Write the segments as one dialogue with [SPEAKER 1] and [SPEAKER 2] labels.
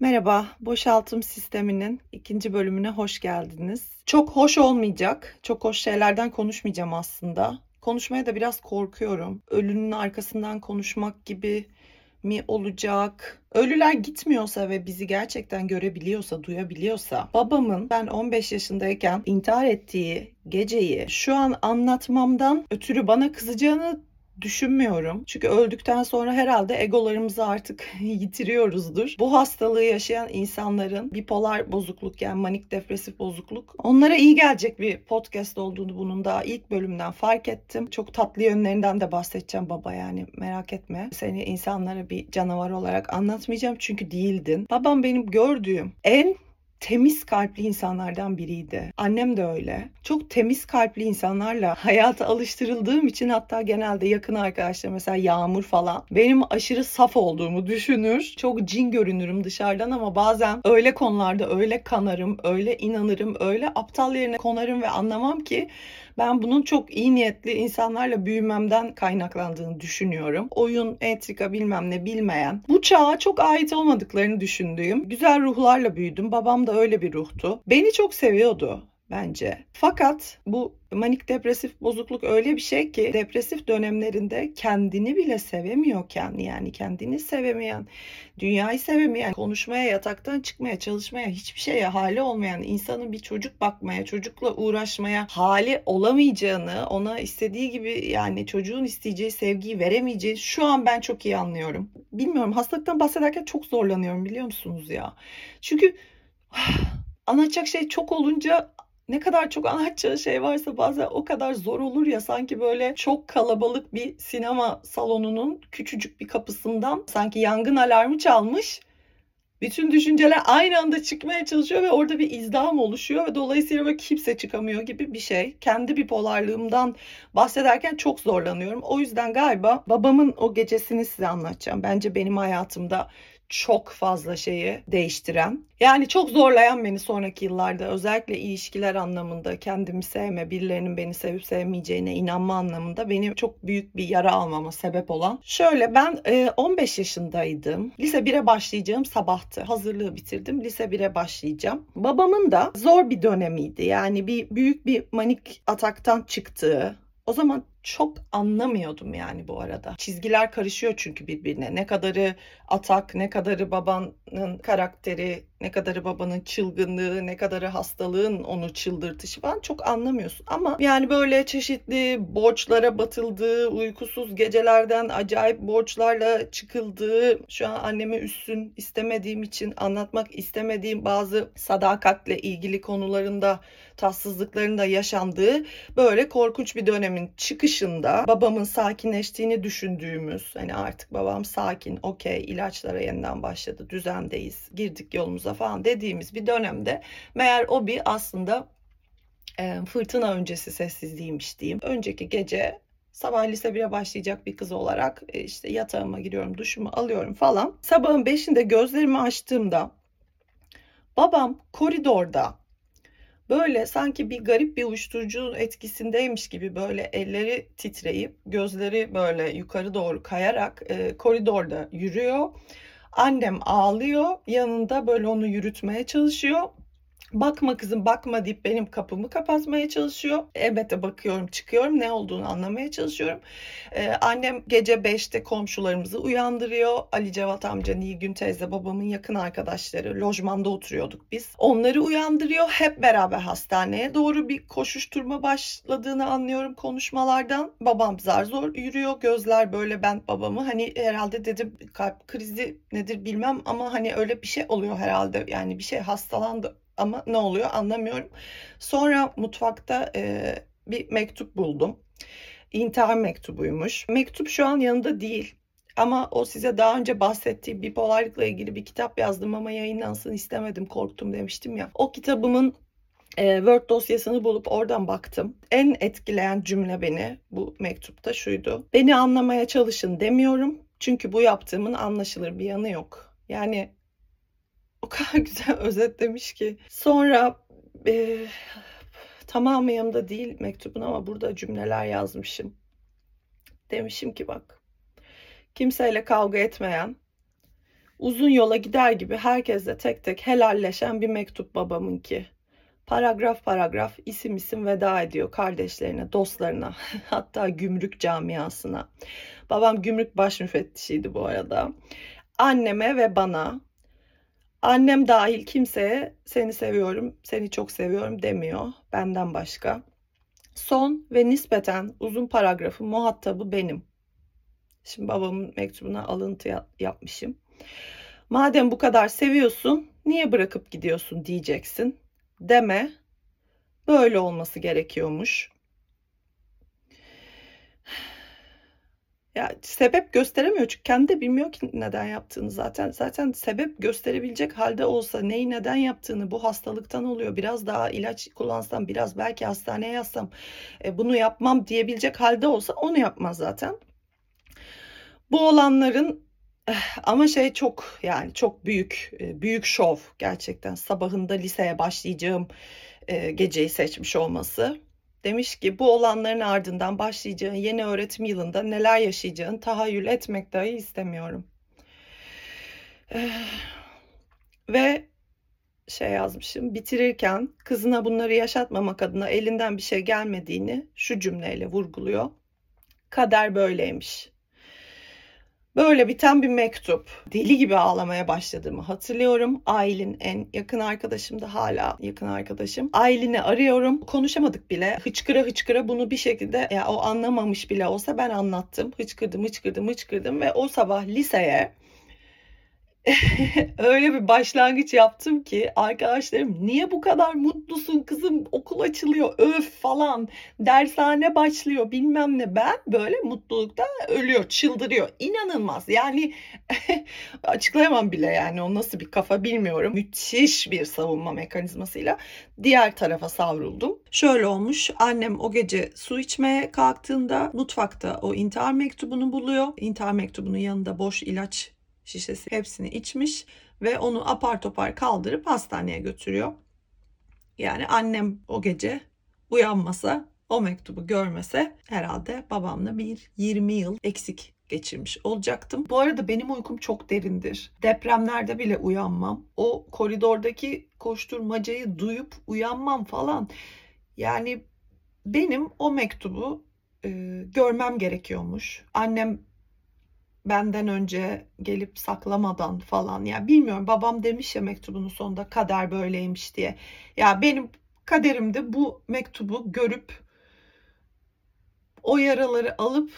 [SPEAKER 1] Merhaba, boşaltım sisteminin ikinci bölümüne hoş geldiniz. Çok hoş olmayacak, çok hoş şeylerden konuşmayacağım aslında. Konuşmaya da biraz korkuyorum. Ölünün arkasından konuşmak gibi mi olacak? Ölüler gitmiyorsa ve bizi gerçekten görebiliyorsa, duyabiliyorsa, babamın ben 15 yaşındayken intihar ettiği geceyi şu an anlatmamdan ötürü bana kızacağını düşünmüyorum. Çünkü öldükten sonra herhalde egolarımızı artık yitiriyoruzdur. Bu hastalığı yaşayan insanların bipolar bozukluk yani manik depresif bozukluk onlara iyi gelecek bir podcast olduğunu bunun da ilk bölümden fark ettim. Çok tatlı yönlerinden de bahsedeceğim baba yani merak etme. Seni insanlara bir canavar olarak anlatmayacağım çünkü değildin. Babam benim gördüğüm en temiz kalpli insanlardan biriydi. Annem de öyle. Çok temiz kalpli insanlarla hayata alıştırıldığım için hatta genelde yakın arkadaşlar mesela Yağmur falan benim aşırı saf olduğumu düşünür. Çok cin görünürüm dışarıdan ama bazen öyle konularda öyle kanarım, öyle inanırım, öyle aptal yerine konarım ve anlamam ki ben bunun çok iyi niyetli insanlarla büyümemden kaynaklandığını düşünüyorum. Oyun, entrika bilmem ne bilmeyen, bu çağa çok ait olmadıklarını düşündüğüm güzel ruhlarla büyüdüm. Babam da öyle bir ruhtu. Beni çok seviyordu bence. Fakat bu manik depresif bozukluk öyle bir şey ki depresif dönemlerinde kendini bile sevemiyorken yani kendini sevemeyen, dünyayı sevemeyen, konuşmaya, yataktan çıkmaya, çalışmaya, hiçbir şeye hali olmayan insanın bir çocuk bakmaya, çocukla uğraşmaya hali olamayacağını, ona istediği gibi yani çocuğun isteyeceği sevgiyi veremeyeceği şu an ben çok iyi anlıyorum. Bilmiyorum hastalıktan bahsederken çok zorlanıyorum biliyor musunuz ya? Çünkü anlatacak şey çok olunca ne kadar çok anlatacağı şey varsa bazen o kadar zor olur ya sanki böyle çok kalabalık bir sinema salonunun küçücük bir kapısından sanki yangın alarmı çalmış. Bütün düşünceler aynı anda çıkmaya çalışıyor ve orada bir izdiham oluşuyor ve dolayısıyla böyle kimse çıkamıyor gibi bir şey. Kendi bipolarlığımdan bahsederken çok zorlanıyorum. O yüzden galiba babamın o gecesini size anlatacağım. Bence benim hayatımda çok fazla şeyi değiştiren. Yani çok zorlayan beni sonraki yıllarda özellikle ilişkiler anlamında kendimi sevme, birilerinin beni sevip sevmeyeceğine inanma anlamında benim çok büyük bir yara almama sebep olan. Şöyle ben 15 e, yaşındaydım. Lise 1'e başlayacağım sabahtı. Hazırlığı bitirdim. Lise 1'e başlayacağım. Babamın da zor bir dönemiydi. Yani bir büyük bir manik ataktan çıktığı, o zaman çok anlamıyordum yani bu arada. Çizgiler karışıyor çünkü birbirine. Ne kadarı atak, ne kadarı babanın karakteri, ne kadarı babanın çılgınlığı, ne kadarı hastalığın onu çıldırtışı falan çok anlamıyorsun. Ama yani böyle çeşitli borçlara batıldığı, uykusuz gecelerden acayip borçlarla çıkıldığı, şu an anneme üstün istemediğim için anlatmak istemediğim bazı sadakatle ilgili konularında tatsızlıklarında yaşandığı böyle korkunç bir dönemin çıkışında babamın sakinleştiğini düşündüğümüz hani artık babam sakin okey ilaçlara yeniden başladı düzendeyiz girdik yolumuza falan dediğimiz bir dönemde meğer o bir aslında e, fırtına öncesi sessizliğiymiş diyeyim. Önceki gece Sabah lise 1'e başlayacak bir kız olarak e, işte yatağıma giriyorum, duşumu alıyorum falan. Sabahın 5'inde gözlerimi açtığımda babam koridorda böyle sanki bir garip bir uyuşturucu etkisindeymiş gibi böyle elleri titreyip gözleri böyle yukarı doğru kayarak e, koridorda yürüyor. Annem ağlıyor yanında böyle onu yürütmeye çalışıyor. Bakma kızım bakma deyip benim kapımı kapatmaya çalışıyor. Elbette bakıyorum çıkıyorum ne olduğunu anlamaya çalışıyorum. Ee, annem gece 5'te komşularımızı uyandırıyor. Ali Cevat amca, Nilgün teyze babamın yakın arkadaşları lojmanda oturuyorduk biz. Onları uyandırıyor. Hep beraber hastaneye doğru bir koşuşturma başladığını anlıyorum konuşmalardan. Babam zar zor yürüyor. Gözler böyle ben babamı hani herhalde dedim kalp krizi nedir bilmem ama hani öyle bir şey oluyor herhalde. Yani bir şey hastalandı ama ne oluyor anlamıyorum. Sonra mutfakta e, bir mektup buldum. İntihar mektubuymuş. Mektup şu an yanında değil. Ama o size daha önce bahsettiğim bipolarlıkla ilgili bir kitap yazdım ama yayınlansın istemedim korktum demiştim ya. O kitabımın e, Word dosyasını bulup oradan baktım. En etkileyen cümle beni bu mektupta şuydu. Beni anlamaya çalışın demiyorum. Çünkü bu yaptığımın anlaşılır bir yanı yok. Yani o kadar güzel özetlemiş ki. Sonra e, tamamı yanımda değil mektubun ama burada cümleler yazmışım. Demişim ki bak kimseyle kavga etmeyen, Uzun yola gider gibi herkesle tek tek helalleşen bir mektup babamınki. Paragraf paragraf isim isim veda ediyor kardeşlerine, dostlarına, hatta gümrük camiasına. Babam gümrük baş müfettişiydi bu arada. Anneme ve bana, annem dahil kimseye seni seviyorum, seni çok seviyorum demiyor benden başka. Son ve nispeten uzun paragrafın muhatabı benim. Şimdi babamın mektubuna alıntı yapmışım. Madem bu kadar seviyorsun, niye bırakıp gidiyorsun diyeceksin. Deme. Böyle olması gerekiyormuş. Ya sebep gösteremiyor çünkü kendi de bilmiyor ki neden yaptığını zaten. Zaten sebep gösterebilecek halde olsa neyi neden yaptığını bu hastalıktan oluyor. Biraz daha ilaç kullansam biraz belki hastaneye yazsam e, bunu yapmam diyebilecek halde olsa onu yapmaz zaten. Bu olanların eh, ama şey çok yani çok büyük e, büyük şov gerçekten sabahında liseye başlayacağım e, geceyi seçmiş olması. Demiş ki bu olanların ardından başlayacağın yeni öğretim yılında neler yaşayacağını tahayyül etmek dahi istemiyorum. Ve şey yazmışım bitirirken kızına bunları yaşatmamak adına elinden bir şey gelmediğini şu cümleyle vurguluyor. Kader böyleymiş. Böyle biten bir mektup. Deli gibi ağlamaya başladığımı hatırlıyorum. Aylin en yakın arkadaşım da hala yakın arkadaşım. Aylin'i arıyorum. Konuşamadık bile. Hıçkıra hıçkıra bunu bir şekilde ya o anlamamış bile olsa ben anlattım. Hıçkırdım hıçkırdım hıçkırdım ve o sabah liseye öyle bir başlangıç yaptım ki arkadaşlarım niye bu kadar mutlusun kızım? Okul açılıyor öf! falan. Dershane başlıyor bilmem ne. Ben böyle mutlulukta ölüyor çıldırıyor. İnanılmaz. Yani açıklayamam bile yani. O nasıl bir kafa bilmiyorum. Müthiş bir savunma mekanizmasıyla diğer tarafa savruldum. Şöyle olmuş. Annem o gece su içmeye kalktığında mutfakta o intihar mektubunu buluyor. İntihar mektubunun yanında boş ilaç şişesi hepsini içmiş ve onu apar topar kaldırıp hastaneye götürüyor. Yani annem o gece uyanmasa, o mektubu görmese herhalde babamla bir 20 yıl eksik geçirmiş olacaktım. Bu arada benim uykum çok derindir. Depremlerde bile uyanmam. O koridordaki koşturmacayı duyup uyanmam falan. Yani benim o mektubu e, görmem gerekiyormuş. Annem benden önce gelip saklamadan falan ya bilmiyorum babam demiş ya mektubunun sonunda kader böyleymiş diye. Ya benim kaderimde bu mektubu görüp o yaraları alıp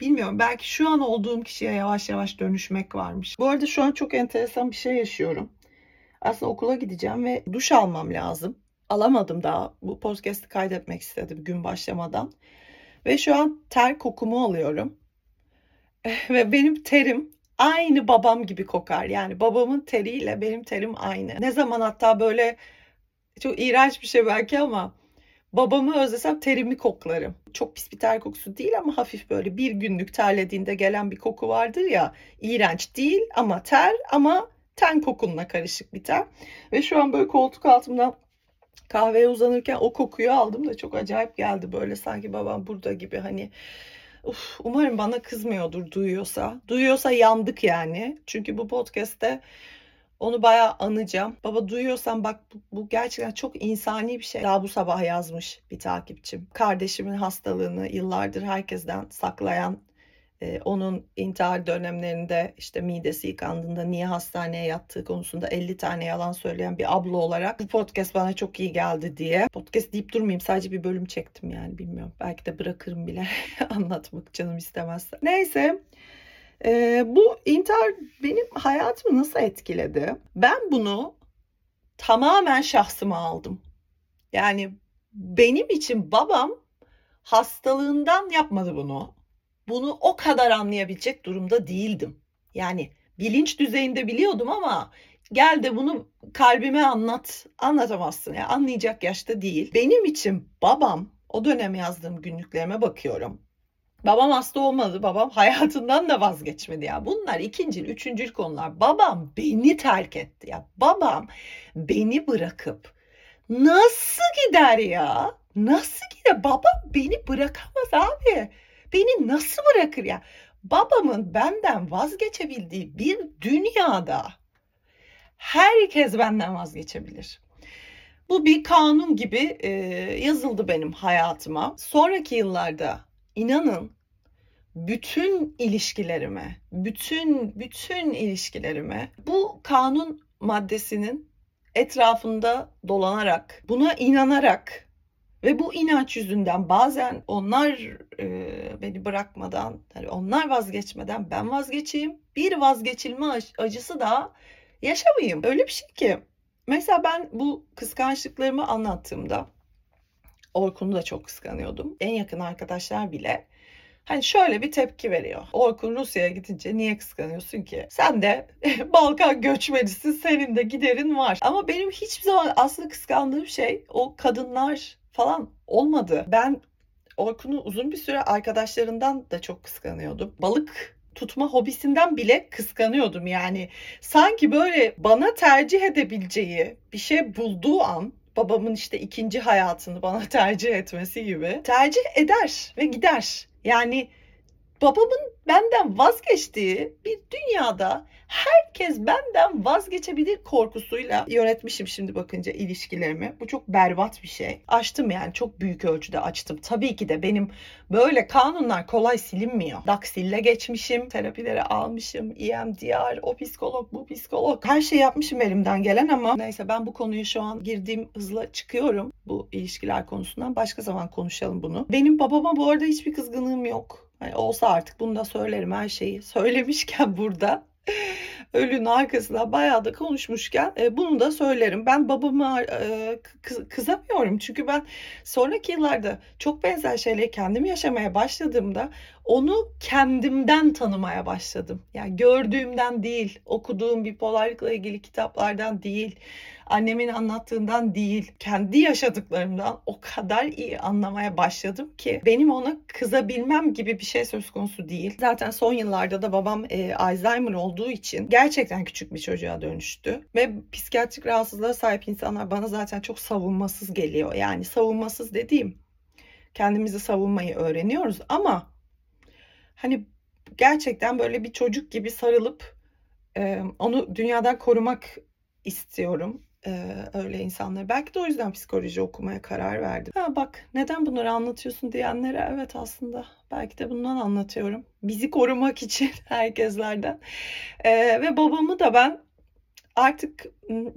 [SPEAKER 1] bilmiyorum belki şu an olduğum kişiye yavaş yavaş dönüşmek varmış. Bu arada şu an çok enteresan bir şey yaşıyorum. Aslında okula gideceğim ve duş almam lazım. Alamadım daha. Bu podcast'i kaydetmek istedim gün başlamadan. Ve şu an ter kokumu alıyorum. ve benim terim aynı babam gibi kokar. Yani babamın teriyle benim terim aynı. Ne zaman hatta böyle çok iğrenç bir şey belki ama babamı özlesem terimi koklarım. Çok pis bir ter kokusu değil ama hafif böyle bir günlük terlediğinde gelen bir koku vardır ya. İğrenç değil ama ter ama ten kokunla karışık bir ter. Ve şu an böyle koltuk altımdan kahveye uzanırken o kokuyu aldım da çok acayip geldi böyle sanki babam burada gibi hani Uf, umarım bana kızmıyordur duyuyorsa. Duyuyorsa yandık yani. Çünkü bu podcast'te onu bayağı anacağım. Baba duyuyorsan bak bu, bu gerçekten çok insani bir şey. Daha bu sabah yazmış bir takipçim. Kardeşimin hastalığını yıllardır herkesten saklayan ee, onun intihar dönemlerinde işte midesi yıkandığında niye hastaneye yattığı konusunda 50 tane yalan söyleyen bir abla olarak bu podcast bana çok iyi geldi diye. Podcast deyip durmayayım sadece bir bölüm çektim yani bilmiyorum. Belki de bırakırım bile anlatmak canım istemezse. Neyse e, bu intihar benim hayatımı nasıl etkiledi? Ben bunu tamamen şahsıma aldım. Yani benim için babam hastalığından yapmadı bunu bunu o kadar anlayabilecek durumda değildim. Yani bilinç düzeyinde biliyordum ama gel de bunu kalbime anlat. Anlatamazsın. Yani anlayacak yaşta değil. Benim için babam o dönem yazdığım günlüklerime bakıyorum. Babam hasta olmadı. Babam hayatından da vazgeçmedi ya. Bunlar ikinci, üçüncü konular. Babam beni terk etti ya. Babam beni bırakıp nasıl gider ya? Nasıl gider? Babam beni bırakamaz abi. Beni nasıl bırakır ya? babamın benden vazgeçebildiği bir dünyada herkes benden vazgeçebilir. Bu bir kanun gibi e, yazıldı benim hayatıma. Sonraki yıllarda inanın bütün ilişkilerime, bütün bütün ilişkilerime bu kanun maddesinin etrafında dolanarak, buna inanarak ve bu inanç yüzünden bazen onlar e, beni bırakmadan, yani onlar vazgeçmeden ben vazgeçeyim. Bir vazgeçilme acısı da yaşamayayım. Öyle bir şey ki. Mesela ben bu kıskançlıklarımı anlattığımda Orkun'u da çok kıskanıyordum. En yakın arkadaşlar bile Hani şöyle bir tepki veriyor. Orkun Rusya'ya gidince niye kıskanıyorsun ki? Sen de Balkan göçmenisin, senin de giderin var. Ama benim hiçbir zaman aslında kıskandığım şey o kadınlar falan olmadı. Ben Orkun'u uzun bir süre arkadaşlarından da çok kıskanıyordum. Balık tutma hobisinden bile kıskanıyordum yani. Sanki böyle bana tercih edebileceği bir şey bulduğu an babamın işte ikinci hayatını bana tercih etmesi gibi tercih eder ve gider. Yani babamın benden vazgeçtiği bir dünyada herkes benden vazgeçebilir korkusuyla yönetmişim şimdi bakınca ilişkilerimi. Bu çok berbat bir şey. Açtım yani çok büyük ölçüde açtım. Tabii ki de benim böyle kanunlar kolay silinmiyor. Daksille geçmişim, terapilere almışım, EMDR, o psikolog, bu psikolog. Her şey yapmışım elimden gelen ama neyse ben bu konuyu şu an girdiğim hızla çıkıyorum bu ilişkiler konusundan. Başka zaman konuşalım bunu. Benim babama bu arada hiçbir kızgınlığım yok. Yani olsa artık bunu da söylerim her şeyi. Söylemişken burada ölünün arkasında bayağı da konuşmuşken e, bunu da söylerim. Ben babama e, kızamıyorum çünkü ben sonraki yıllarda çok benzer şeyleri kendim yaşamaya başladığımda onu kendimden tanımaya başladım. Yani gördüğümden değil, okuduğum bipolarlıkla ilgili kitaplardan değil, annemin anlattığından değil, kendi yaşadıklarımdan o kadar iyi anlamaya başladım ki benim ona kızabilmem gibi bir şey söz konusu değil. Zaten son yıllarda da babam e, Alzheimer olduğu için gerçekten küçük bir çocuğa dönüştü ve psikiyatrik rahatsızlığa sahip insanlar bana zaten çok savunmasız geliyor. Yani savunmasız dediğim kendimizi savunmayı öğreniyoruz ama hani gerçekten böyle bir çocuk gibi sarılıp e, onu dünyadan korumak istiyorum e, öyle insanlar. Belki de o yüzden psikoloji okumaya karar verdim. Ha bak neden bunları anlatıyorsun diyenlere evet aslında belki de bundan anlatıyorum. Bizi korumak için herkeslerden. E, ve babamı da ben artık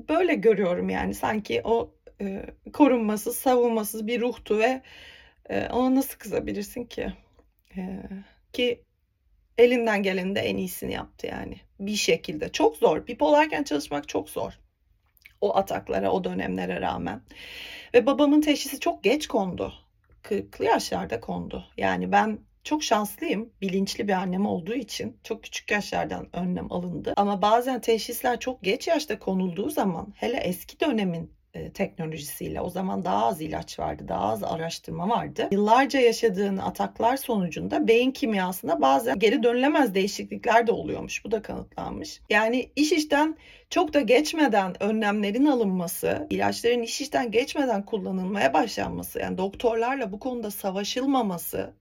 [SPEAKER 1] böyle görüyorum yani sanki o e, korunmasız, savunmasız bir ruhtu ve e, ona nasıl kızabilirsin ki? E, ki elinden gelenin de en iyisini yaptı yani bir şekilde. Çok zor. Bipolarken çalışmak çok zor. O ataklara, o dönemlere rağmen. Ve babamın teşhisi çok geç kondu. 40'lı yaşlarda kondu. Yani ben çok şanslıyım. Bilinçli bir annem olduğu için çok küçük yaşlardan önlem alındı. Ama bazen teşhisler çok geç yaşta konulduğu zaman hele eski dönemin e, teknolojisiyle o zaman daha az ilaç vardı, daha az araştırma vardı. Yıllarca yaşadığın ataklar sonucunda beyin kimyasında bazen geri dönülemez değişiklikler de oluyormuş. Bu da kanıtlanmış. Yani iş işten çok da geçmeden önlemlerin alınması, ilaçların iş işten geçmeden kullanılmaya başlanması, yani doktorlarla bu konuda savaşılmaması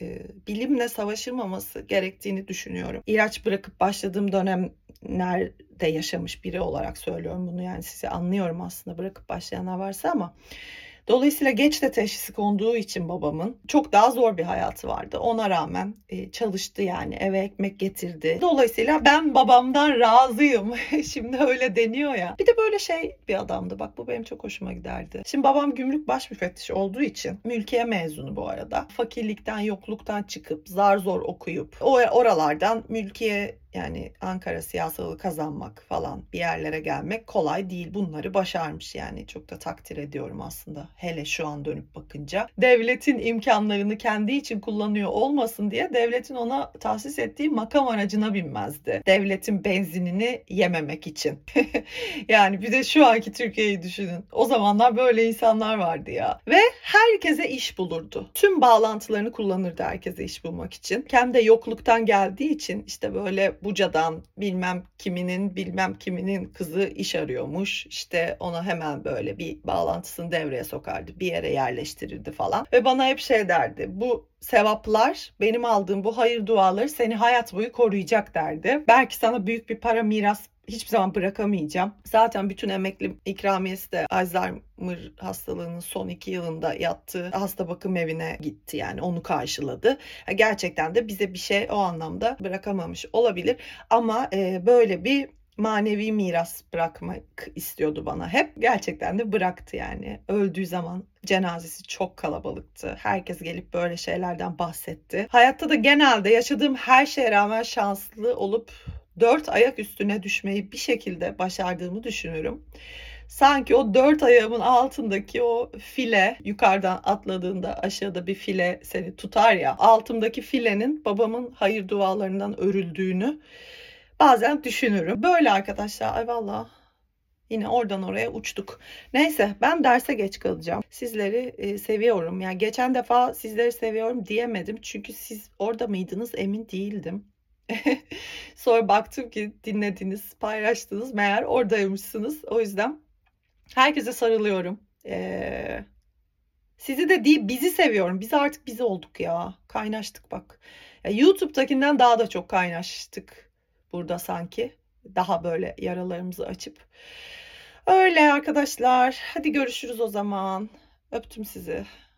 [SPEAKER 1] e, bilimle savaşılmaması gerektiğini düşünüyorum. İlaç bırakıp başladığım dönemlerde yaşamış biri olarak söylüyorum bunu yani sizi anlıyorum aslında bırakıp başlayanlar varsa ama Dolayısıyla geç de teşhisi konduğu için babamın çok daha zor bir hayatı vardı. Ona rağmen e, çalıştı yani eve ekmek getirdi. Dolayısıyla ben babamdan razıyım. Şimdi öyle deniyor ya. Bir de böyle şey bir adamdı. Bak bu benim çok hoşuma giderdi. Şimdi babam gümrük baş müfettişi olduğu için mülkiye mezunu bu arada. Fakirlikten, yokluktan çıkıp zar zor okuyup oralardan mülkiye yani Ankara siyasalı kazanmak falan bir yerlere gelmek kolay değil. Bunları başarmış yani çok da takdir ediyorum aslında. Hele şu an dönüp bakınca. Devletin imkanlarını kendi için kullanıyor olmasın diye devletin ona tahsis ettiği makam aracına binmezdi. Devletin benzinini yememek için. yani bir de şu anki Türkiye'yi düşünün. O zamanlar böyle insanlar vardı ya. Ve herkese iş bulurdu. Tüm bağlantılarını kullanırdı herkese iş bulmak için. Kendi yokluktan geldiği için işte böyle Buca'dan bilmem kiminin bilmem kiminin kızı iş arıyormuş. İşte ona hemen böyle bir bağlantısını devreye sokardı. Bir yere yerleştirirdi falan. Ve bana hep şey derdi. Bu sevaplar benim aldığım bu hayır duaları seni hayat boyu koruyacak derdi. Belki sana büyük bir para miras hiçbir zaman bırakamayacağım. Zaten bütün emekli ikramiyesi de Alzheimer hastalığının son iki yılında yattığı hasta bakım evine gitti yani onu karşıladı. Gerçekten de bize bir şey o anlamda bırakamamış olabilir ama e, böyle bir manevi miras bırakmak istiyordu bana hep. Gerçekten de bıraktı yani. Öldüğü zaman cenazesi çok kalabalıktı. Herkes gelip böyle şeylerden bahsetti. Hayatta da genelde yaşadığım her şeye rağmen şanslı olup dört ayak üstüne düşmeyi bir şekilde başardığımı düşünüyorum. Sanki o dört ayağımın altındaki o file yukarıdan atladığında aşağıda bir file seni tutar ya altımdaki filenin babamın hayır dualarından örüldüğünü bazen düşünürüm. Böyle arkadaşlar ay valla Yine oradan oraya uçtuk. Neyse ben derse geç kalacağım. Sizleri e, seviyorum. Yani geçen defa sizleri seviyorum diyemedim. Çünkü siz orada mıydınız emin değildim. Sonra baktım ki dinlediniz, paylaştınız. Meğer oradaymışsınız. O yüzden herkese sarılıyorum. Ee, sizi de değil bizi seviyorum. Biz artık biz olduk ya. Kaynaştık bak. Ya, YouTube'dakinden daha da çok kaynaştık burada sanki. Daha böyle yaralarımızı açıp. Öyle arkadaşlar. Hadi görüşürüz o zaman. Öptüm sizi.